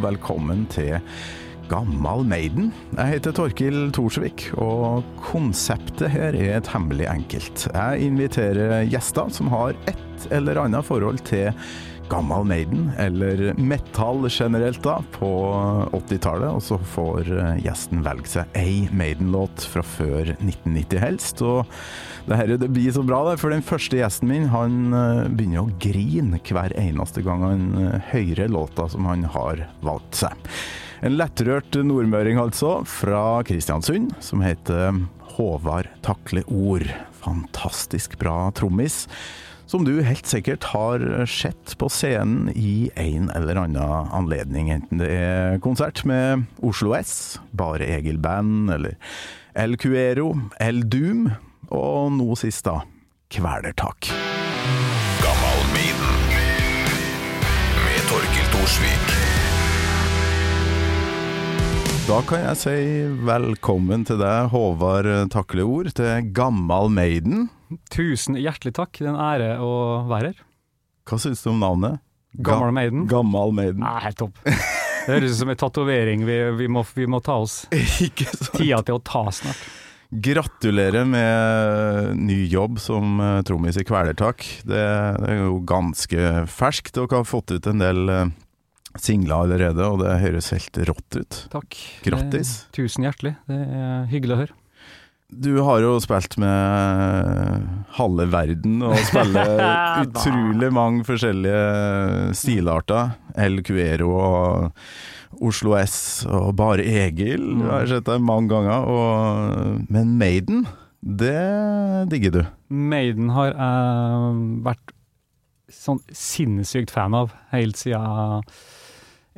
velkommen til Gammal Maiden. Jeg heter Torkil Thorsvik, og konseptet her er temmelig enkelt. Jeg inviterer gjester som har et eller annet forhold til Gammal Maiden, eller metall generelt, da, på 80-tallet. Og så får gjesten velge seg ei Maiden-låt fra før 1990 helst. Og det her det blir så bra, det, for den første gjesten min han eh, begynner å grine hver eneste gang han eh, hører låta som han har valgt seg. En lettrørt nordmøring altså, fra Kristiansund, som heter Håvard Takle Ord. Fantastisk bra trommis som du helt sikkert har sett på scenen i en eller annen anledning, enten det er konsert med Oslo S, Bare Egil Band, eller El Cuero, El Doom, og nå sist da, Kvelertak. Gammal med Torkil Thorsvik. Da kan jeg si velkommen til deg, Håvard Takleord, til Gammal Maiden. Tusen hjertelig takk. Det er en ære å være her. Hva syns du om navnet? Gammal Maiden? Gammal Maiden. Nei, helt topp. Det høres ut som en tatovering vi, vi, må, vi må ta oss. Ikke sant? Tida til å ta snart. Gratulerer med ny jobb som eh, trommis i Kvelertak. Det, det er jo ganske ferskt. Dere har fått ut en del eh, singler allerede, og det høres helt rått ut. Takk. Grattis. Tusen hjertelig. Det er hyggelig å høre. Du har jo spilt med halve verden, og spiller utrolig mange forskjellige stilarter. El Cuero og Oslo S og Bare Egil. Jeg har sett deg mange ganger. Og, men Maiden, det digger du. Maiden har jeg vært sånn sinnssykt fan av helt siden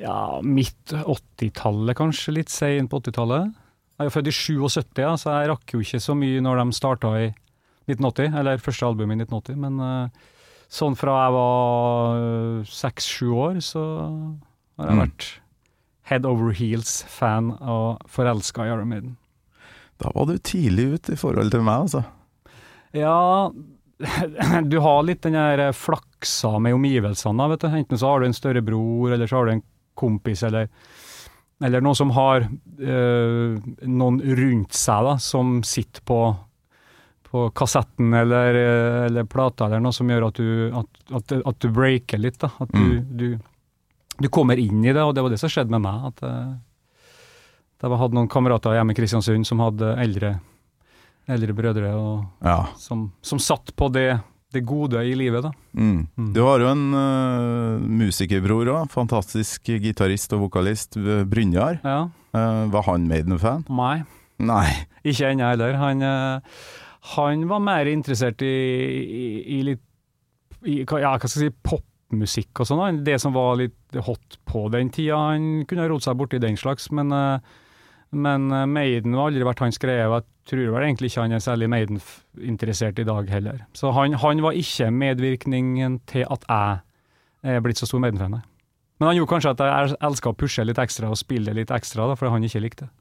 ja, midt 80-tallet, kanskje. Litt seint på 80-tallet. Jeg er født i 77, ja, så jeg rakk jo ikke så mye når de starta i 1980, eller første albumet i 1980. Men uh, sånn fra jeg var seks-sju år, så har jeg Mm. vært head over heels-fan og forelska i Iron Maiden. Da var du tidlig ute i forhold til meg, altså. Ja, du har litt den der flaksa med omgivelsene, vet du. Enten så har du en større bror, eller så har du en kompis, eller, eller noen som har øh, noen rundt seg, da, som sitter på, på kassetten eller, øh, eller plata, eller noe som gjør at du, at, at, at du breaker litt, da. At du, Mm. du, du kommer inn i det, og det var det som skjedde med meg. At jeg hadde noen kamerater hjemme i Kristiansund som hadde eldre, eldre brødre, og Ja. som, som satt på det, det gode i livet, da. Mm. Mm. Du har jo en uh, musikerbror òg. Fantastisk gitarist og vokalist. eh, Brynjar. Ja. Uh, var han Maiden-fan? Nei. Nei. Ikke ennå heller. Han, uh, han var mer interessert i, i, i litt i, ja, hva skal jeg si, popmusikk og sånn. Det som var litt hot på den tida. Han kunne ha rodd seg borti den slags, men, eh, men eh, Maiden har aldri vært hans greie. og Jeg tror vel egentlig ikke han er særlig Maiden-interessert i dag heller. Så han, han var ikke medvirkningen til at jeg er blitt så stor Maiden-fan. Men han gjorde kanskje at jeg elska å pushe litt ekstra og spille litt ekstra, da, fordi han ikke likte det.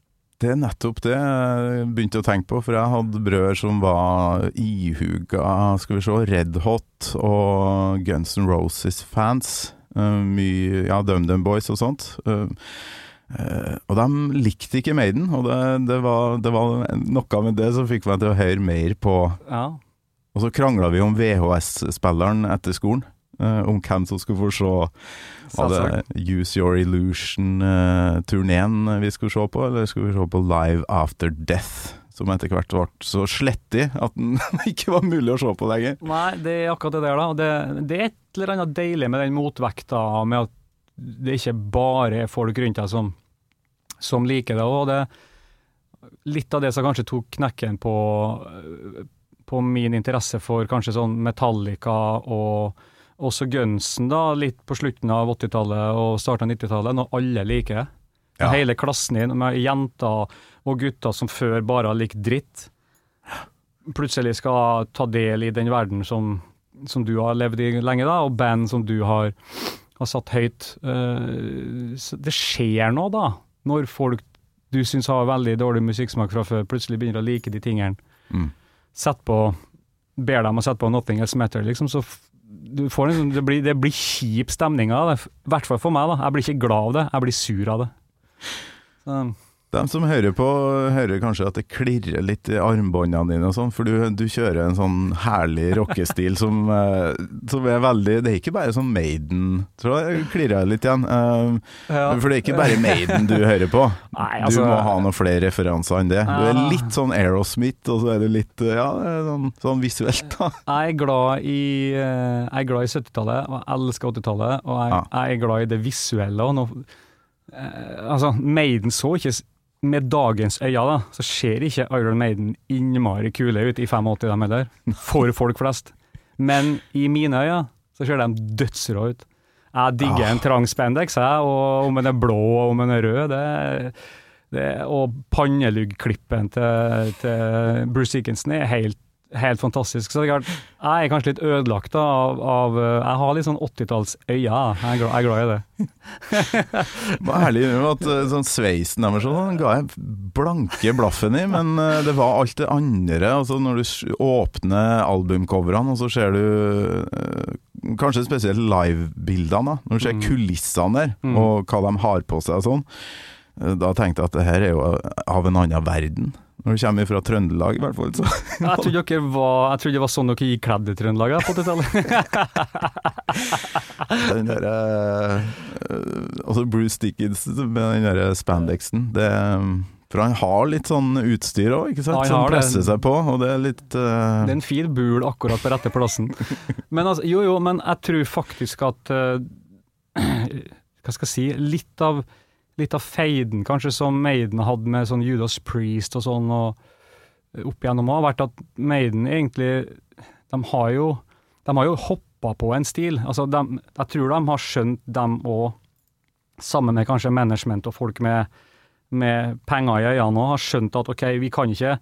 Det er nettopp det jeg begynte å tenke på, for jeg hadde brødre som var ihuga skal vi se, Red Hot og Guns N' Roses-fans. Uh, mye ja, DumDum Boys og sånt. Eh, eh, og de likte ikke Maiden, og det, det, var, det var noe med det som fikk meg til å høre mer på Ja, Og så krangla vi om VHS-spilleren etter skolen. uh, om hvem som skulle få se Var det Use Your Illusion-turneen vi skulle se på, eller skulle vi se på Live After Death? Som etter hvert ble så slettig at den ikke var mulig å se på lenger. Nei, det er akkurat det der, da. Det, det er et eller annet deilig med den motvekta med at det ikke bare er folk rundt deg som, som liker det. Og det litt av det som kanskje tok knekken på, på min interesse for kanskje sånn Metallica og også Gunsen, da, litt på slutten av 80-tallet og starten av 90-tallet, når alle liker det. Ja. Hele klassen din med jenter og gutter som før bare har likt dritt, plutselig skal ta del i den verden som, som du har levd i lenge, da, og band som du har, har satt høyt. Eh, det skjer noe, da, når folk du syns har veldig dårlig musikksmak fra før, plutselig begynner å like de tingene. Mm. Sett på Ber dem å sette på Nothing Else Matter, liksom, så sånn, det, blir, det blir kjip stemning av det. I hvert fall for meg. da. Jeg blir ikke glad av det, jeg blir sur av det. Så, De som hører på, hører kanskje at det klirrer litt i armbåndene dine og sånn, for du, du kjører en sånn herlig rockestil som, eh, som er veldig Det er ikke bare sånn Maiden, tror jeg klirrer litt igjen. Eh. For det er ikke bare Maiden du hører på. Nei, Du altså, må ha noen flere referanser enn det. Du er litt sånn Aerosmith, og så er du litt ja, sånn, sånn visuelt, da. Jeg er glad i, eh, jeg er glad i 70-tallet, og jeg elsker 80-tallet. Og jeg, jeg er glad i det visuelle. Og nå, eh, altså, Maiden så ikke Med dagens øyne, da, så ser ikke Iron Maiden innmari kule ut i 85, dem heller. For folk flest. Men i mine øyne så ser de dødsrå ut. Jeg digger en trang spandex, jeg, og om den er blå og om den er rød, det, det Og panneluggklippen til, til Bruce Dickinson er helt, helt fantastisk. Så det er klart, jeg er kanskje litt ødelagt da, av, av Jeg har litt sånn 80-tallsøyne. Jeg, er jeg er glad i det. Var ærlig med at eh, sånn sveisen deres sånn, ga jeg blanke blaffen i, men eh, det var alt det andre. Altså når du åpner albumcoverne, og så ser du eh, kanskje spesielt livebildene. Når du ser Mm. kulissene der, Mm. og hva de har på seg og sånn. eh, Da tenkte jeg at det her er jo av en annen verden. Når du kommer fra Trøndelag, i hvert fall. Så. Jeg trodde, dere var, jeg trodde det var sånn dere gikk kledd i Trøndelag på 80-tallet. Den der, eh, altså Bruce Dickens med den der spandexen. Det, for han har litt sånn utstyr òg, ikke sant? Ja, som presser det. seg på, og det er litt uh... Det er en fin bul akkurat på rette plassen. Men altså, jo jo, men jeg tror faktisk at uh, Hva skal jeg si Litt av, litt av feiden kanskje som Maiden hadde med sånn Judas Priest og sånn, og opp igjennom har vært at Maiden egentlig De har jo, de jo hoppa på en stil. Altså, de, jeg tror de har skjønt, dem òg, sammen med kanskje management og folk med, med penger i øynene, har skjønt at OK, vi kan ikke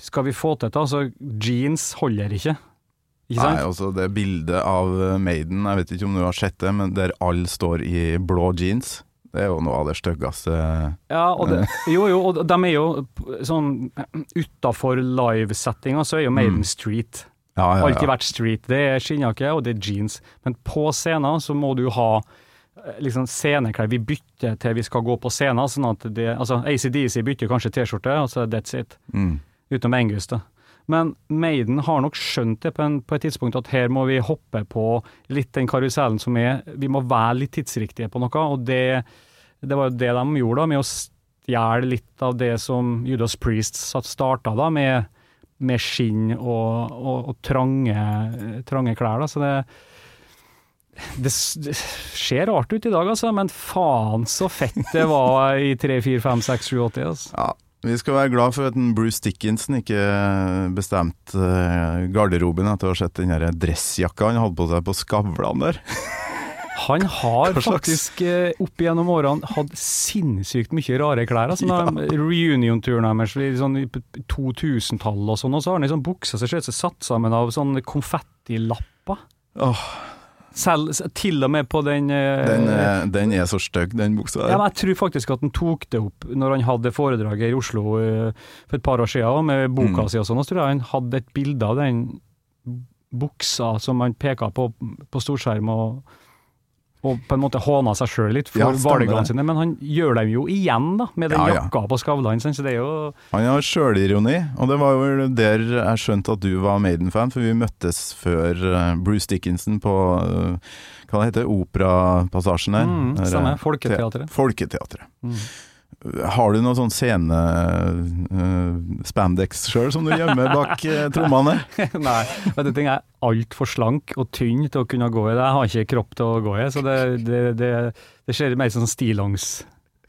skal vi få til dette? altså jeans holder. Ikke Nei, altså det bildet av Maiden, jeg vet ikke om du har sett det, men der alle står i blå jeans. Det er jo noe av det styggeste Ja, og det, jo, jo, og de er jo sånn Utafor livesettinga så er jo Maiden Mm. street. Ja, ja, Alltid vært street. Det er skinnjakke og det er jeans. Men på scenen så må du ha eh, liksom sceneklær. Vi bytter til vi skal gå på scenen. sånn at det, altså ACDC bytter kanskje T-skjorte, altså that's it. Mm. Utenom Angus, da. Men Maiden har nok skjønt det på, en, på et tidspunkt at her må vi hoppe på litt den karusellen som er Vi må være litt tidsriktige på noe, og det, det var jo det de gjorde da, med å stjele litt av det som Judas Priest starta da, med, med skinn og, og, og trange, trange klær. da, så det det, ser rart ut i dag, altså, men faen så fett det var i 3, 4, 5, 6, 7, 80. Altså. Ja, vi skal være glad for at Bruce Dickinson ikke bestemte eh, garderoben etter å ha sett den der dressjakka han hadde på seg på Skavlan der. Han har faktisk eh, opp igjennom årene hatt sinnssykt mye rare klær. Altså, Ja. Reunion-turen deres i sånn 2000-tallet og sånn, og så har han liksom buksa seg, ut satt sammen av sånne konfettilapper. Åh, Selv, til og med på den, eh, den, er- den er så stygg, den buksa ja, der. men Jeg tror faktisk at han tok det opp når han hadde foredraget i Oslo eh, for et par år siden, med boka Mm. si og sånn. Så tror jeg han hadde et bilde av den buksa som han peka på på storskjerm, og, og på en måte håna seg sjøl litt for Ja, valgene sine. Men han gjør dem jo igjen, da, med den Ja, ja. jakka på Skavlan. Så det er jo Han har sjølironi, og det var jo der jeg skjønte at du var Maiden-fan, for vi møttes før eh, Bruce Dickinson på eh, hva det heter, Operapassasjen her. mm, Stemmer. eh, Folketeatret. Folketeatret. Mm. Har du noe sånn scene uh, spandex sjøl som du gjemmer bak uh, trommene? Nei, du ting, er altfor slank og tynn til å kunne gå i det. Jeg har ikke kropp til å gå i, så det, det, det, det ser mer sånn stillongs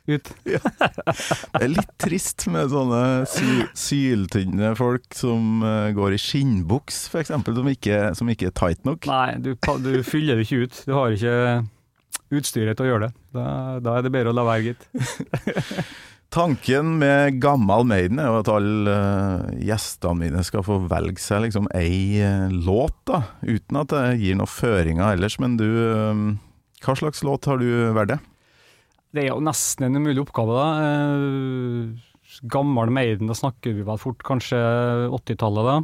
ut. Det er litt trist med sånne sy syltynne folk som uh, går i skinnbuks, f.eks., som, ikke- som ikke er tight nok. Nei, du, du fyller det ikke ut. Du har ikke utstyret til å gjøre det. Da, da er det bedre å la være, gitt. Tanken med Gammal Maiden er jo at alle eh, gjestene mine skal få velge seg liksom ei eh, låt, da, uten at det gir noen føringer ellers. Men du, eh, hva slags låt har du valgt? Det er jo nesten en umulig oppgave, da. Gammel Maiden, da snakker vi vel fort kanskje 80-tallet, da.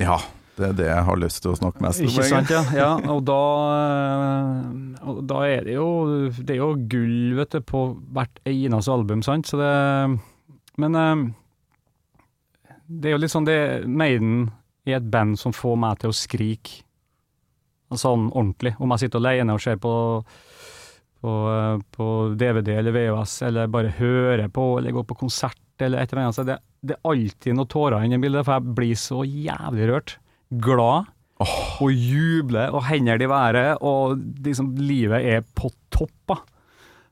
Ja, Det er det jeg har lyst til å snakke mest om. Ikke sant, ja. ja og, da, eh, og da er det jo Det er jo gull, vet du, på hvert eneste album, sant. Så det Men eh, det er jo litt sånn det Maiden er et band som får meg til å skrike sånn ordentlig. Om jeg sitter alene og ser på på, eh, på DVD eller VHS, eller bare hører på, eller går på konsert eller et eller annet. Så det, det er alltid noen tårer inni bildet, for jeg blir så jævlig rørt. Glad. Og jubler, og hender i været, og liksom, livet er på topp.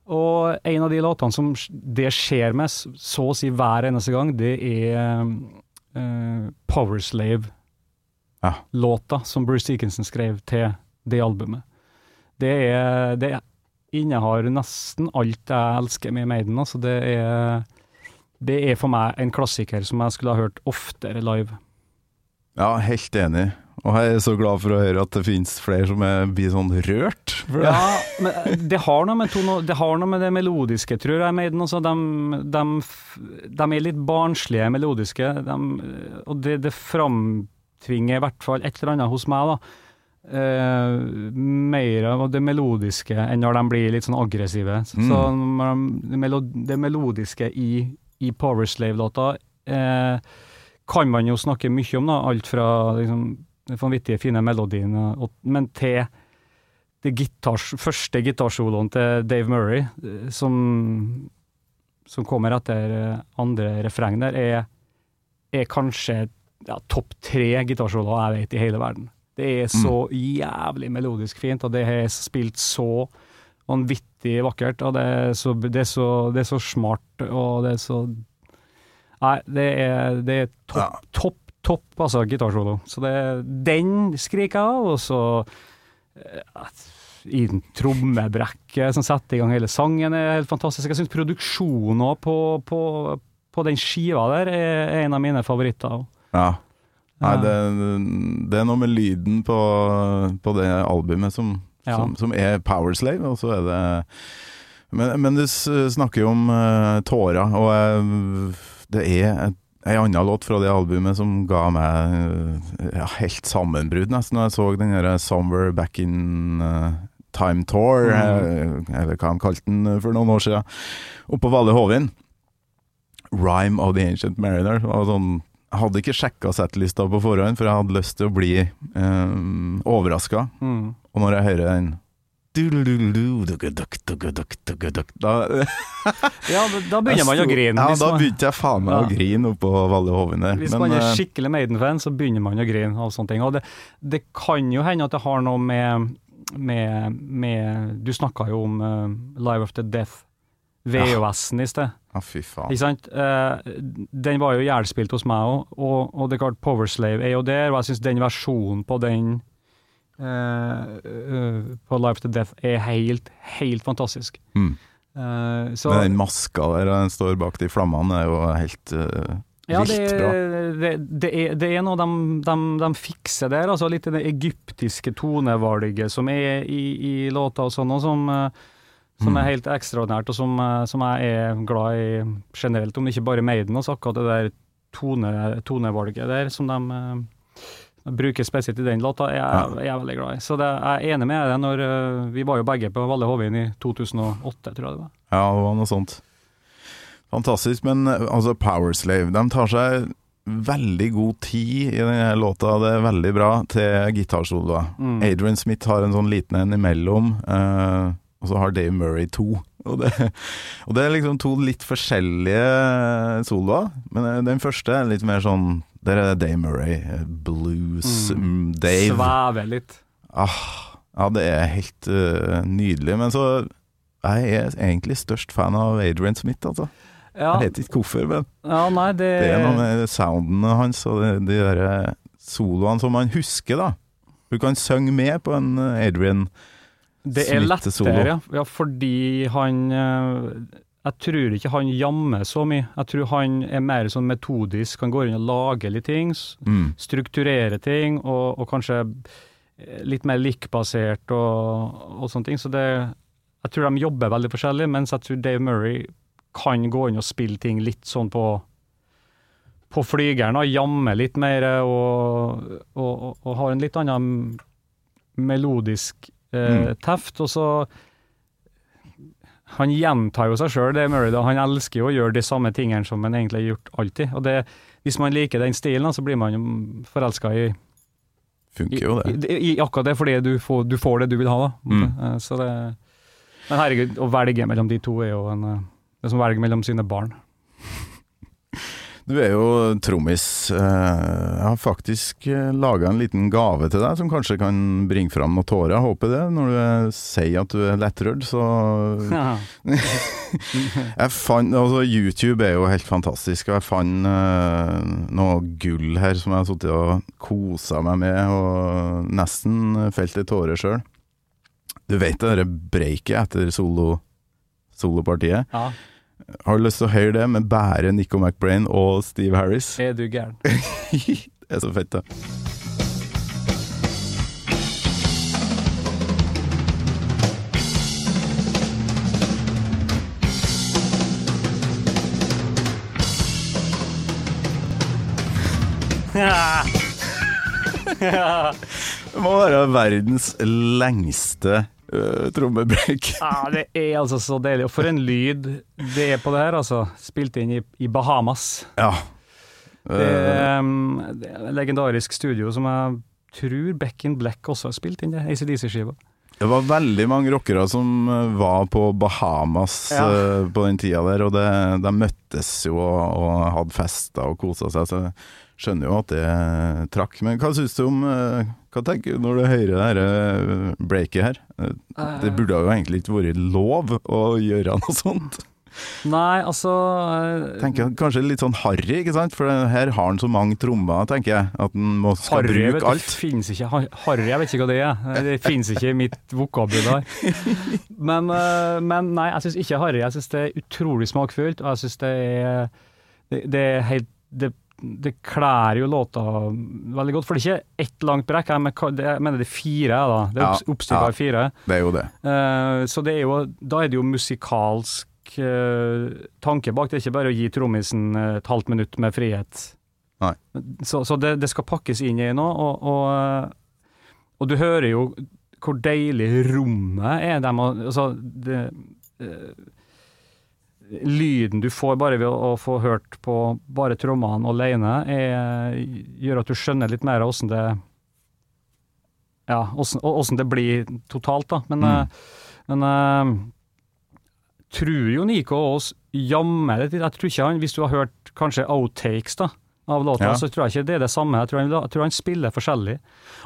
Og en av de låtene som det skjer med så å si hver eneste gang, det er uh, Powerslave-låta Ja. som Bruce Dickinson skrev til det albumet. Det er, det innehar nesten alt jeg elsker med Maiden. Altså det, er, det er for meg en klassiker som jeg skulle ha hørt oftere live. Ja, helt enig. Og jeg er så glad for å høre at det finnes flere som er, blir sånn rørt. Ja, men det har noe med, tono, det, har noe med det melodiske, tror jeg, Maiden. Altså, de, de, de er litt barnslige melodiske, de, og det, det framtvinger i hvert fall et eller annet hos meg. da. Uh, mer av det melodiske enn når de blir litt sånn aggressive. Så når det, melo, det melodiske i, i Powerslave-låta eh, kan man jo snakke mye om, da. Alt fra liksom, den vanvittige fine melodien, og, men til det gitars, første gitarsoloen til Dave Murray, eh, som, som kommer etter eh, andre refreng der, er, er kanskje ja, topp tre gitarsoloer jeg vet i hele verden. Det er så jævlig melodisk fint, og det er spilt så vanvittig vakkert, og det er så, det er så, det er så smart, og det er så Nei, det er, det er topp, Ja. topp, topp, altså, gitarsolo. Så det, den skriker jeg av, og så eh, i den trommebrekket som setter i gang hele sangen, er helt fantastisk. Jeg syns produksjonen på, på, på den skiva der er en av mine favoritter. Ja. Nei, det, det er noe med lyden på, på det albumet som, Ja. som, som er Powerslave, og så er det Men, men du snakker jo om uh, tårer, og eh, det er ei anna låt fra det albumet som ga meg eh, ja, helt sammenbrudd, nesten, når jeg så den der 'Somewhere Back in eh, Time Tour', Mm. eh, eller hva de kalte den eh, for noen år siden, oppå Valle Hovin. 'Rhyme of the Ancient Mariner'. var sånn jeg hadde ikke sjekka settlista på forhånd, for jeg hadde lyst til å bli um, overraska. Mm. Og når jeg hører den Ja, da, begynner man å grine. Ja, da begynte jeg faen meg å grine oppå Valle Hovin der. Hvis man er skikkelig Maiden-fan, så begynner man å grine av sånne ting. Og det, det kan jo hende at det har noe med, med, med Du snakka jo om uh, Live After Death, VHS-en i sted. Ja, fy faen. Ikke sant? Den var jo jævlspilt hos meg òg, og, og det er klart Powerslave er jo der, og jeg syns den versjonen på den på Life to Death er helt, helt fantastisk. Mm. Eh, så, Men den maska der den står bak de flammene, er jo helt uh, Ja, det, bra. det, det, er, det er noe de, de, de fikser der, altså litt det egyptiske tonevalget som er i, i låta og sånn, og som, eh, som Mm. er helt ekstraordinært, og som, eh, som jeg er glad i generelt, om ikke bare Maiden, altså akkurat det der tone, tonevalget der som de eh, bruker spesielt i den låta, er jeg, er veldig glad i. Så det, jeg er enig med deg når eh, Vi var jo begge på Valle Hovin i 2008, tror jeg det var. Ja, det var noe sånt. Fantastisk. Men eh, altså, Powerslave, de tar seg veldig god tid i denne låta. Det er veldig bra til gitarsoloer. Mm. Adrian Smith har en sånn liten en imellom, eh, og så har Dave Murray to. Og det, og det er liksom to litt forskjellige soloer, men eh, den første er litt mer sånn Der er Dave Murray, eh, blues, Mm. mm, Dave. Svever litt. Ah, ja, det er helt uh, nydelig. Men så jeg er egentlig størst fan av Adrian Smith, altså. Ja, Jeg vet ikke hvorfor, men ja nei, det, det er noe med soundene hans og de, de der eh, soloene som man husker, da. Du kan synge med på en Adrian Smith-solo. Det er lettere, ja. ja. Fordi han eh, Jeg tror ikke han jammer så mye. Jeg tror han er mer sånn metodisk. Han går inn og lager litt ting, Mm. strukturerer ting, og, og kanskje eh, litt mer likbasert og, og sånne ting. Så det Jeg tror de jobber veldig forskjellig, mens jeg tror Dave Murray kan gå inn og spille ting litt sånn på på flygeren og jammer litt mer og, og, og har en litt annen melodisk eh, Mm. teft. Og så Han gjentar jo seg sjøl, det er Murray. da. Han elsker jo å gjøre de samme tingene som han egentlig har gjort alltid. Og det, Hvis man liker den stilen, så blir man jo forelska i, Funker jo det. i, i akkurat det, fordi du får, du får det du vil ha. da. Mm. Eh, Så det, men herregud, å velge mellom de to er jo en eh, Det er som å velge mellom sine barn. Du er jo trommis. Eh, Jeg har faktisk laga en liten gave til deg som kanskje kan bringe fram noen tårer. Jeg håper det, når du eh, sier at du er lettrørt. Så jeg fant Altså, YouTube er jo helt fantastisk, og jeg fant uh, noe gull her som jeg har sittet og kosa meg med, og nesten felt ei tåre sjøl. Du vet det derre breiket etter solo solopartiet? ja, Har du lyst til å høre det med bare Nico McBrain og Steve Harris? er du gæren? det er så fett, ja. Det må være verdens lengste uh, trommebrekk. Ja, det er altså så deilig. Og for en lyd det er på det her, altså. Spilt inn i, i Bahamas. Ja. Det Eh, er, um, det er et legendarisk studio som jeg tror Beck in Black også har spilt inn, ACDC-skiva. det var veldig mange rockere som eh, var på Bahamas Ja. uh, på den tida der, og det, de møttes jo og, og hadde fester og kosa seg, så skjønner jo at det trakk. Men hva syns du om eh, Hva tenker du når du hører det her eh, breaket her? Eh, Det burde jo egentlig ikke vært lov å gjøre noe sånt. Nei, altså Tenker jeg Kanskje litt sånn harry, ikke sant? For her har han så mange trommer, tenker jeg, at han må, skal Harry bruke vet, alt. finnes ikke. Harry, jeg vet ikke hva det er. Det finnes ikke i mitt vokabular. Men, men nei, jeg syns ikke Harry. Jeg syns det er utrolig smakfullt, og jeg syns det er det, det er helt det, det klær jo låta veldig godt. For det er ikke ett langt brekk, jeg, mener det er fire. Da. Det er Ja, opps- oppstykka ja. i fire. Det er jo det. Uh, så det er jo, da er det jo musikalsk uh, tanke bak. Det er ikke bare å gi trommisen et halvt minutt med frihet. Nei. Så, så det, det skal pakkes inn i noe, og, og, eh, og du hører jo hvor deilig rommet er. Dem, altså, det, eh, lyden du får bare ved å, å få hørt på bare trommene alene, er, gjør at du skjønner litt mer åssen det ja, åssen det blir totalt, da. Men, Mm. eh, men uh, tror jo Nico oss jammer. Jeg tror ikke han, Hvis du har hørt kanskje outtakes da, av låta, Ja. så tror jeg ikke det er det samme. Jeg tror, han, jeg tror han spiller forskjellig.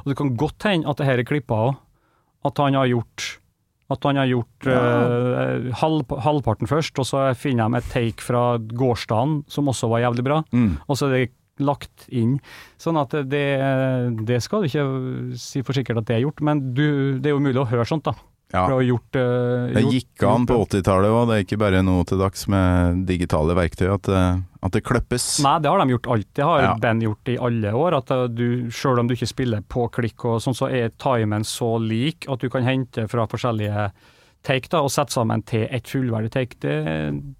Og det kan godt hende at det her er klippa òg. At han har gjort at han har gjort eh, halv, halvparten først, og så finner de et take fra gårsdagen som også var jævlig bra, Mm. og så er det lagt inn. Sånn at det, det skal du ikke si for sikkert at det er gjort, men du, det er jo mulig å høre sånt, da. Ja. Gjort, uh, Det gjort- gikk an på 80-tallet òg, det er ikke bare nå til dags med digitale verktøy at, det- at det kløppes. Nei, det har de gjort alltid. Det har Ja. band gjort i alle år. At eh, du, selv om du ikke spiller på klikk og sånn, så er timen så lik at du kan hente fra forskjellige take da, og sette sammen til et fullverdig take. Det,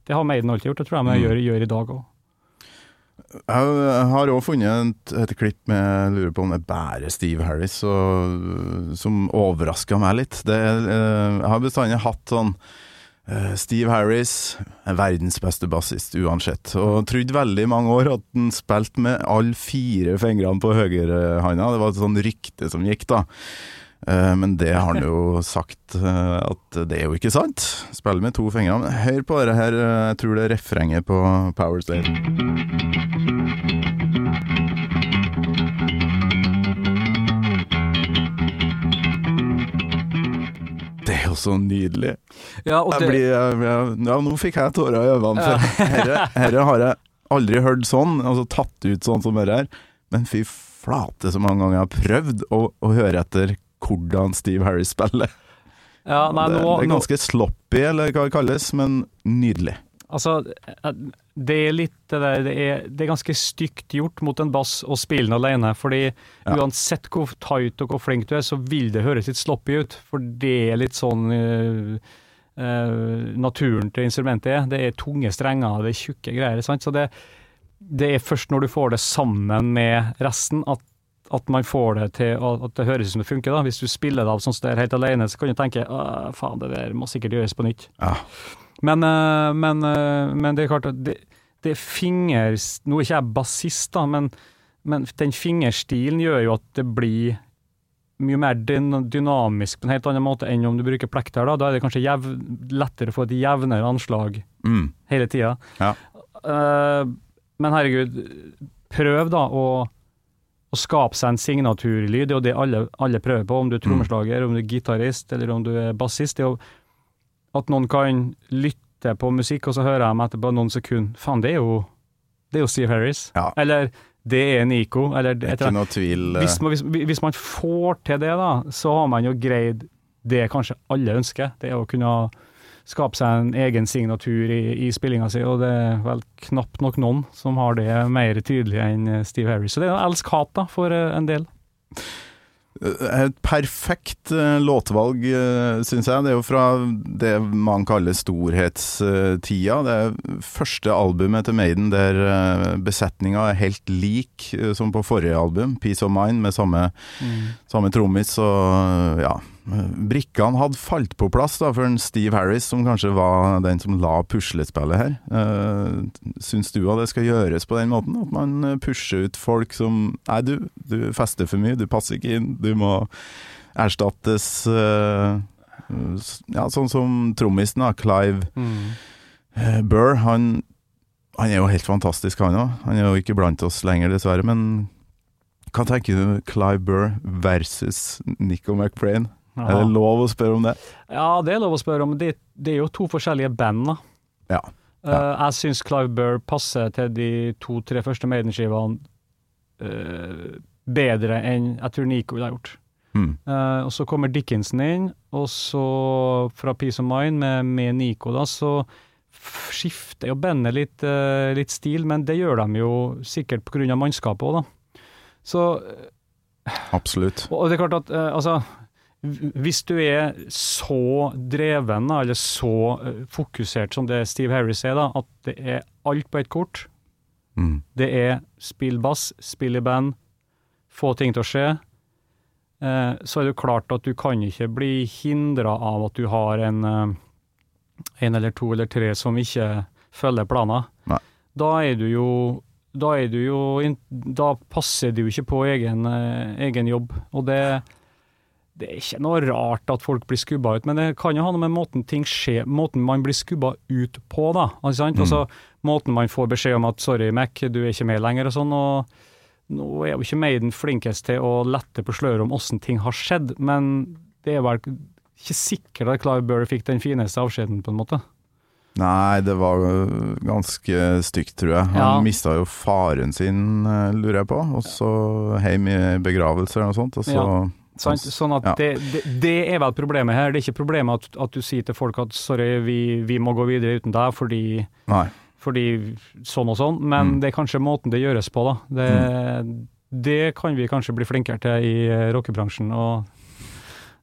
det har Maiden alltid gjort, det tror jeg de Mm. gjør, gjør i dag òg. Jeg har òg funnet et, et klipp med jeg lurer på om det er bare Steve Harris, og, som overraska meg litt. Det, eh, jeg har bestandig hatt sånn eh, Steve Harris er verdens beste bassist uansett, og trodde veldig mange år at han spilte med alle fire fingrene på høyrehånda. Det var et sånn rykte som gikk, da. Eh, Men det har han jo sagt eh, at det er jo ikke sant. Spiller med to fingre. Men Hør på dette her, eh, jeg tror det er refrenget på Power Slave. Det er jo så nydelig. Ja, Jeg det, blir, jeg, jeg, ja, nå fikk jeg tårer i øynene, for herre har jeg aldri hørt sånn, altså tatt ut sånn som dette her. Men fy flate så mange ganger jeg har prøvd å, å høre etter hvordan Steve Harris spiller. ja, nei, det, nå, det er ganske sloppy, eller hva det kalles, men nydelig. Altså, det er litt det der Det er, det er ganske stygt gjort mot en bass å spille den alene, fordi Ja. uansett hvor tight og hvor flink du er, så vil det høres litt sloppy ut. For det er litt sånn uh, uh, naturen til instrumentet er. Det er tunge strenger, det er tjukke greier. Sant? Så det, det er først når du får det sammen med resten at, at man får det til at det høres ut som det funker. da. Hvis du spiller det av sånn som det er helt alene, så kan du tenke faen, det der må sikkert gjøres på nytt. Ja. Men, eh, men, eh, men det er klart at det, det finger... Nå er ikke jeg bassist, da, men, men den fingerstilen gjør jo at det blir mye mer dynamisk på en helt annen måte enn om du bruker plekter. Da, da er det kanskje jev, lettere å få et jevnere anslag Mm. hele tida. Ja. Uh, men herregud, prøv da å, å skape seg en signaturlyd. Det er jo det alle, alle prøver på, om du er trommeslager, om du er gitarist eller om du er bassist. Det er jo at noen kan lytte på musikk, og så hører jeg meg etterpå noen sekunder Faen, det er jo, det er jo Steve Harris. Ja. Eller det er Nico. Eller Det er ikke noe tvil. eh, hvis man, hvis, hvis man får til det, da, så har man jo greid det kanskje alle ønsker. Det er å kunne skape seg en egen signatur i, i spillinga si, og det er vel knapt nok noen som har det mer tydelig enn eh, Steve Harris. Så det er jo elsk-hat for eh, en del. Eh, Et perfekt låtvalg, syns jeg. Det er jo fra det man kaller storhetstida. Det er første albumet til Maiden der besetninga er helt lik som på forrige album, 'Peace of Mind', med samme, samme trommis og ja. Brikkene hadde falt på plass da for en Steve Harris, som kanskje var den som la puslespillet her. Uh, syns du at det skal gjøres på den måten? At man pusher ut folk som Nei, du, du fester for mye, du passer ikke inn, du må erstattes uh, Ja, sånn som trommisen, da, Clive eh, Burr. Han, han er jo helt fantastisk, han òg. Han er jo ikke blant oss lenger, dessverre. Men hva tenker du Clive Burr versus Nico McBrain? Er det lov å spørre om det? Ja, det er lov å spørre om. Det, det er jo to forskjellige band, da. Ja. Eh, jeg syns Clive Burr passer til de to-tre første Maiden-skivene uh, bedre enn jeg tror Nico ville ha gjort. Mm. Uh, og så kommer Dickinson inn, og så fra Peace of Mind med, med Nico, da, så skifter jo bandet litt, uh, litt stil, men det gjør de jo sikkert pga. mannskapet òg, da. Så Absolutt. og det er klart at eh, altså hvis du er så dreven, da, eller så eh, fokusert som det Steve Harris er, da, at det er alt på ett kort, Mm. det er spill bass, spill i band, få ting til å skje, eh, så er det klart at du kan ikke bli hindra av at du har en, eh, en eller to eller tre som ikke følger planer. Nei. Da er du jo da, er du jo, da passer du jo ikke på egen, egen jobb. Og det, det er ikke noe rart at folk blir skubba ut, men det kan jo ha noe med måten ting skjer Måten man blir skubba ut på, da. sant? Mm. Altså, måten man får beskjed om at 'sorry, Mac, du er ikke med lenger', og sånn. og Nå er jo ikke Maiden flinkest til å lette på sløret om åssen ting har skjedd, men det er vel ikke sikkert at Clive Burr fikk den fineste avskjeden, på en måte. Nei, det var ganske stygt, tror jeg. Han Ja. mista jo faren sin, øh, lurer jeg på, og så hjem i begravelser og sånt. Og så Ja. Sant? Sånn at Ja. det, det, det er vel problemet her. Det er ikke problemet at, at du sier til folk at 'sorry, vi, vi må gå videre uten deg', fordi fordi sånn og sånn, men Mm. det er kanskje måten det gjøres på, da. Det, det kan vi kanskje bli flinkere til i eh, rockebransjen. Og,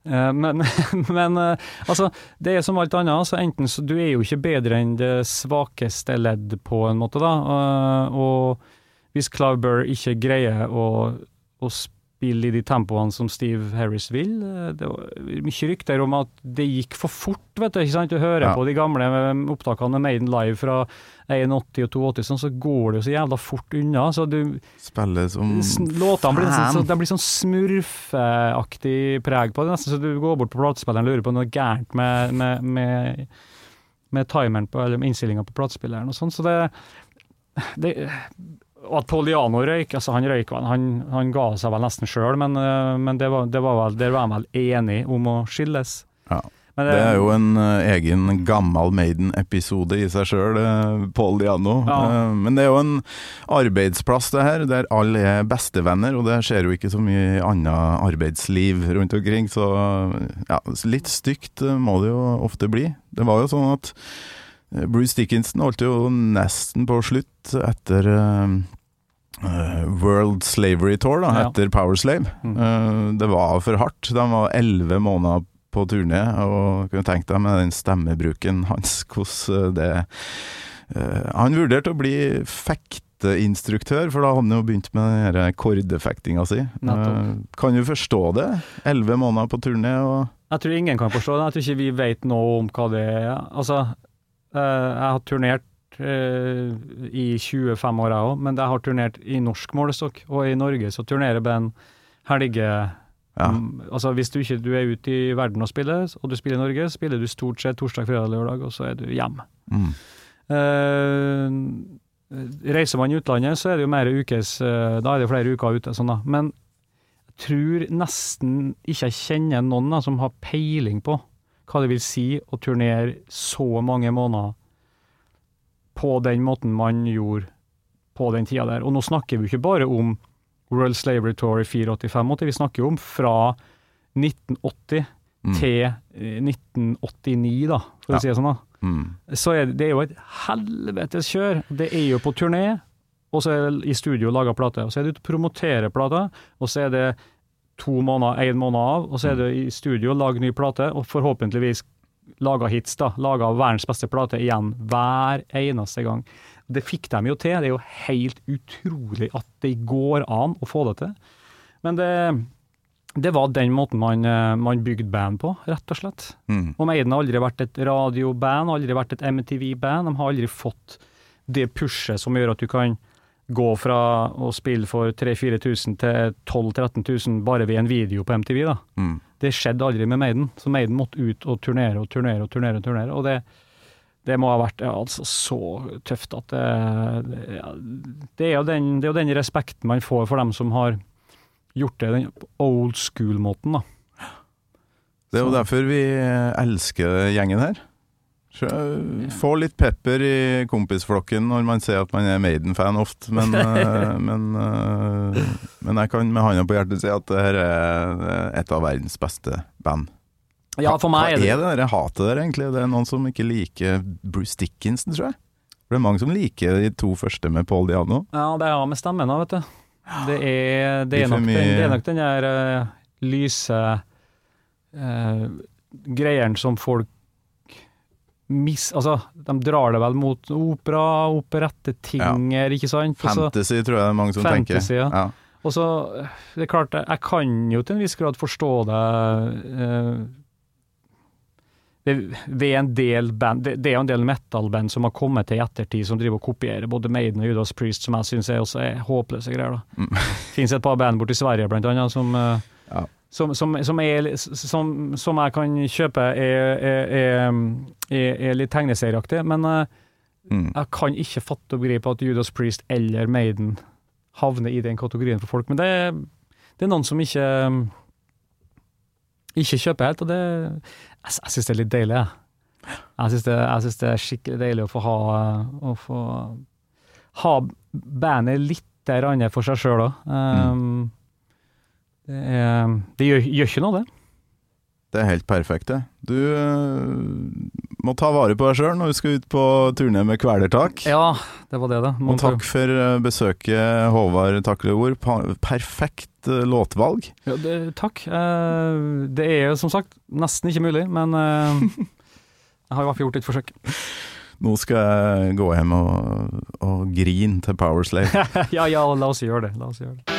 eh, men men eh, altså, det er som alt annet. Altså, enten så Du er jo ikke bedre enn det svakeste ledd, på en måte, da. Og hvis Clive Burr ikke greier å, å spille i de tempoene som Steve Harris vil eh, Det var mye rykter om at det gikk for fort, vet du. ikke sant? Du hører Ja. på de gamle eh, opptakene Maiden Live fra 81 og 82, sånn, så går det jo så jævla fort unna. så du Spiller som Låtene blir sånn, så, blir sånn smurfeaktig preg på det, nesten så du går bort på platespilleren og lurer på noe gærent med, med, med, med timeren på, eller innstillinga på platespilleren og sånn. Så det, det Og at Paul Diano røyk, altså han røyk han, han ga seg vel nesten sjøl, men, eh, men det var, det var vel, der var han vel enig om å skilles. Ja. Men Det er jo en øh, egen gammel Maiden-episode i seg sjøl, Paul Diano. Ja. Eh, Men det er jo en arbeidsplass, det her, der alle er bestevenner, og det skjer jo ikke så mye annet arbeidsliv rundt omkring, så ja, litt stygt eh, må det jo ofte bli. Det var jo sånn at eh, Bruce Dickinson holdt jo nesten på slutt etter eh, eh, World Slavery Tour, da, Ja. etter Power Slave. Mm. Eh, det var for hardt. De var elleve måneder på turné, og kunne tenkt deg med den stemmebruken hans, hvordan det eh, Han vurderte å bli fekta konsertinstruktør, for da hadde han jo begynt med den kordefektinga si. Nettopp. Eh, Kan du forstå det? Elleve måneder på turné og Jeg tror ingen kan forstå det. Jeg tror ikke vi vet noe om hva det er. Altså, eh, jeg har turnert eh, i 25 år, jeg òg, men jeg har turnert i norsk målestokk. Og i Norge så turnerer band helge ja. um, Altså Hvis du ikke du er ute i verden og spiller, og du spiller i Norge, spiller du stort sett torsdag, fredag, lørdag, og så er du hjemme. Mm. Uh, reiser man i utlandet, så er det jo mer ukes uh, Da er det flere uker ute. Sånn da. Men jeg tror nesten ikke jeg kjenner noen da, som har peiling på hva det vil si å turnere så mange måneder på den måten man gjorde på den tida der. Og nå snakker vi jo ikke bare om World Slavery Tour i 84-85, vi snakker jo om fra 1980 Mm. til eh, 1989, da, for Ja. å si det sånn. da Mm. så er det, det er jo et helvetes kjør. Det er jo på turné, og så er det i studio laga plate. Og så er det ute og promotere plata, og så er det to måneder, én måned av, og så er det i studio lage ny plate, og forhåpentligvis laga hits, da. Laga verdens beste plate igjen hver eneste gang. Det fikk de jo til. Det er jo helt utrolig at det går an å få det til. Men det, det var den måten man, eh, man bygde band på, rett og slett. Mm. Og Maiden har aldri vært et radioband, aldri vært et MTV-band. De har aldri fått det pushet som gjør at du kan gå fra å spille for 3000-4000 til 12 000-13 000 bare ved en video på MTV. da. Mm. Det skjedde aldri med Maiden, så Maiden måtte ut og turnere og turnere og turnere. Og turnere, og det, det må ha vært ja, altså, så tøft at det, det, ja, det, er jo den, det er jo den respekten man får for dem som har gjort det den old school-måten. da. Det er jo derfor vi elsker gjengen her. Få litt pepper i kompisflokken når man ser at man er Maiden-fan ofte, men, eh, men, eh, men jeg kan med hånda på hjertet si at det her er et av verdens beste band. Ja, for meg Hva er det er det hatet der, egentlig? Det er noen som ikke liker Bruce Dickinson, tror jeg. For det er mange som liker de to første med Paul Diano. Ja, det er med stemmen da, vet du. Det er, det er, nok, nok, den, det er nok den der uh, lyse uh, greieren som folk mis... Altså, de drar det vel mot opera, operettetinger, ikke sant? Også, Fantasy tror jeg det er mange som Fantasy, tenker. ja. Og så, det er klart, jeg kan jo til en viss grad forstå det eh, er en del band, det, det er jo en del metal-band som har kommet til i ettertid, som driver og kopierer både Maiden og Judas Priest, som jeg syns er også er håpløse greier. da. Mm. Fins et par band borti Sverige, blant annet, som, eh, Ja. Som, som, som, er, som, som jeg kan kjøpe er, er, er, er litt tegneserieaktig, men eh, Mm. jeg kan ikke fatte og begripe at Judas Priest eller Maiden havner i den kategorien for folk. Men det, det er noen som ikke ikke kjøper helt, og det Jeg, jeg syns det er litt deilig, jeg. Jeg syns det, det er skikkelig deilig å få ha Å få ha bandet litt for seg sjøl òg. Um, det, er- det gjør, gjør ikke noe, det. Det er helt perfekt, det. Du øh, må ta vare på deg sjøl når du skal ut på turné med Kvelertak. Ja, det var det, da. Og takk for øh, besøket, Håvard Takleord. Perfekt øh, låtvalg. Ja, det, takk. Eh, det er jo som sagt nesten ikke mulig, men eh, jeg har i hvert fall gjort et forsøk. Nå skal jeg gå hjem og, og grine til Powerslave. ja, ja, la oss gjøre det. La oss gjøre det.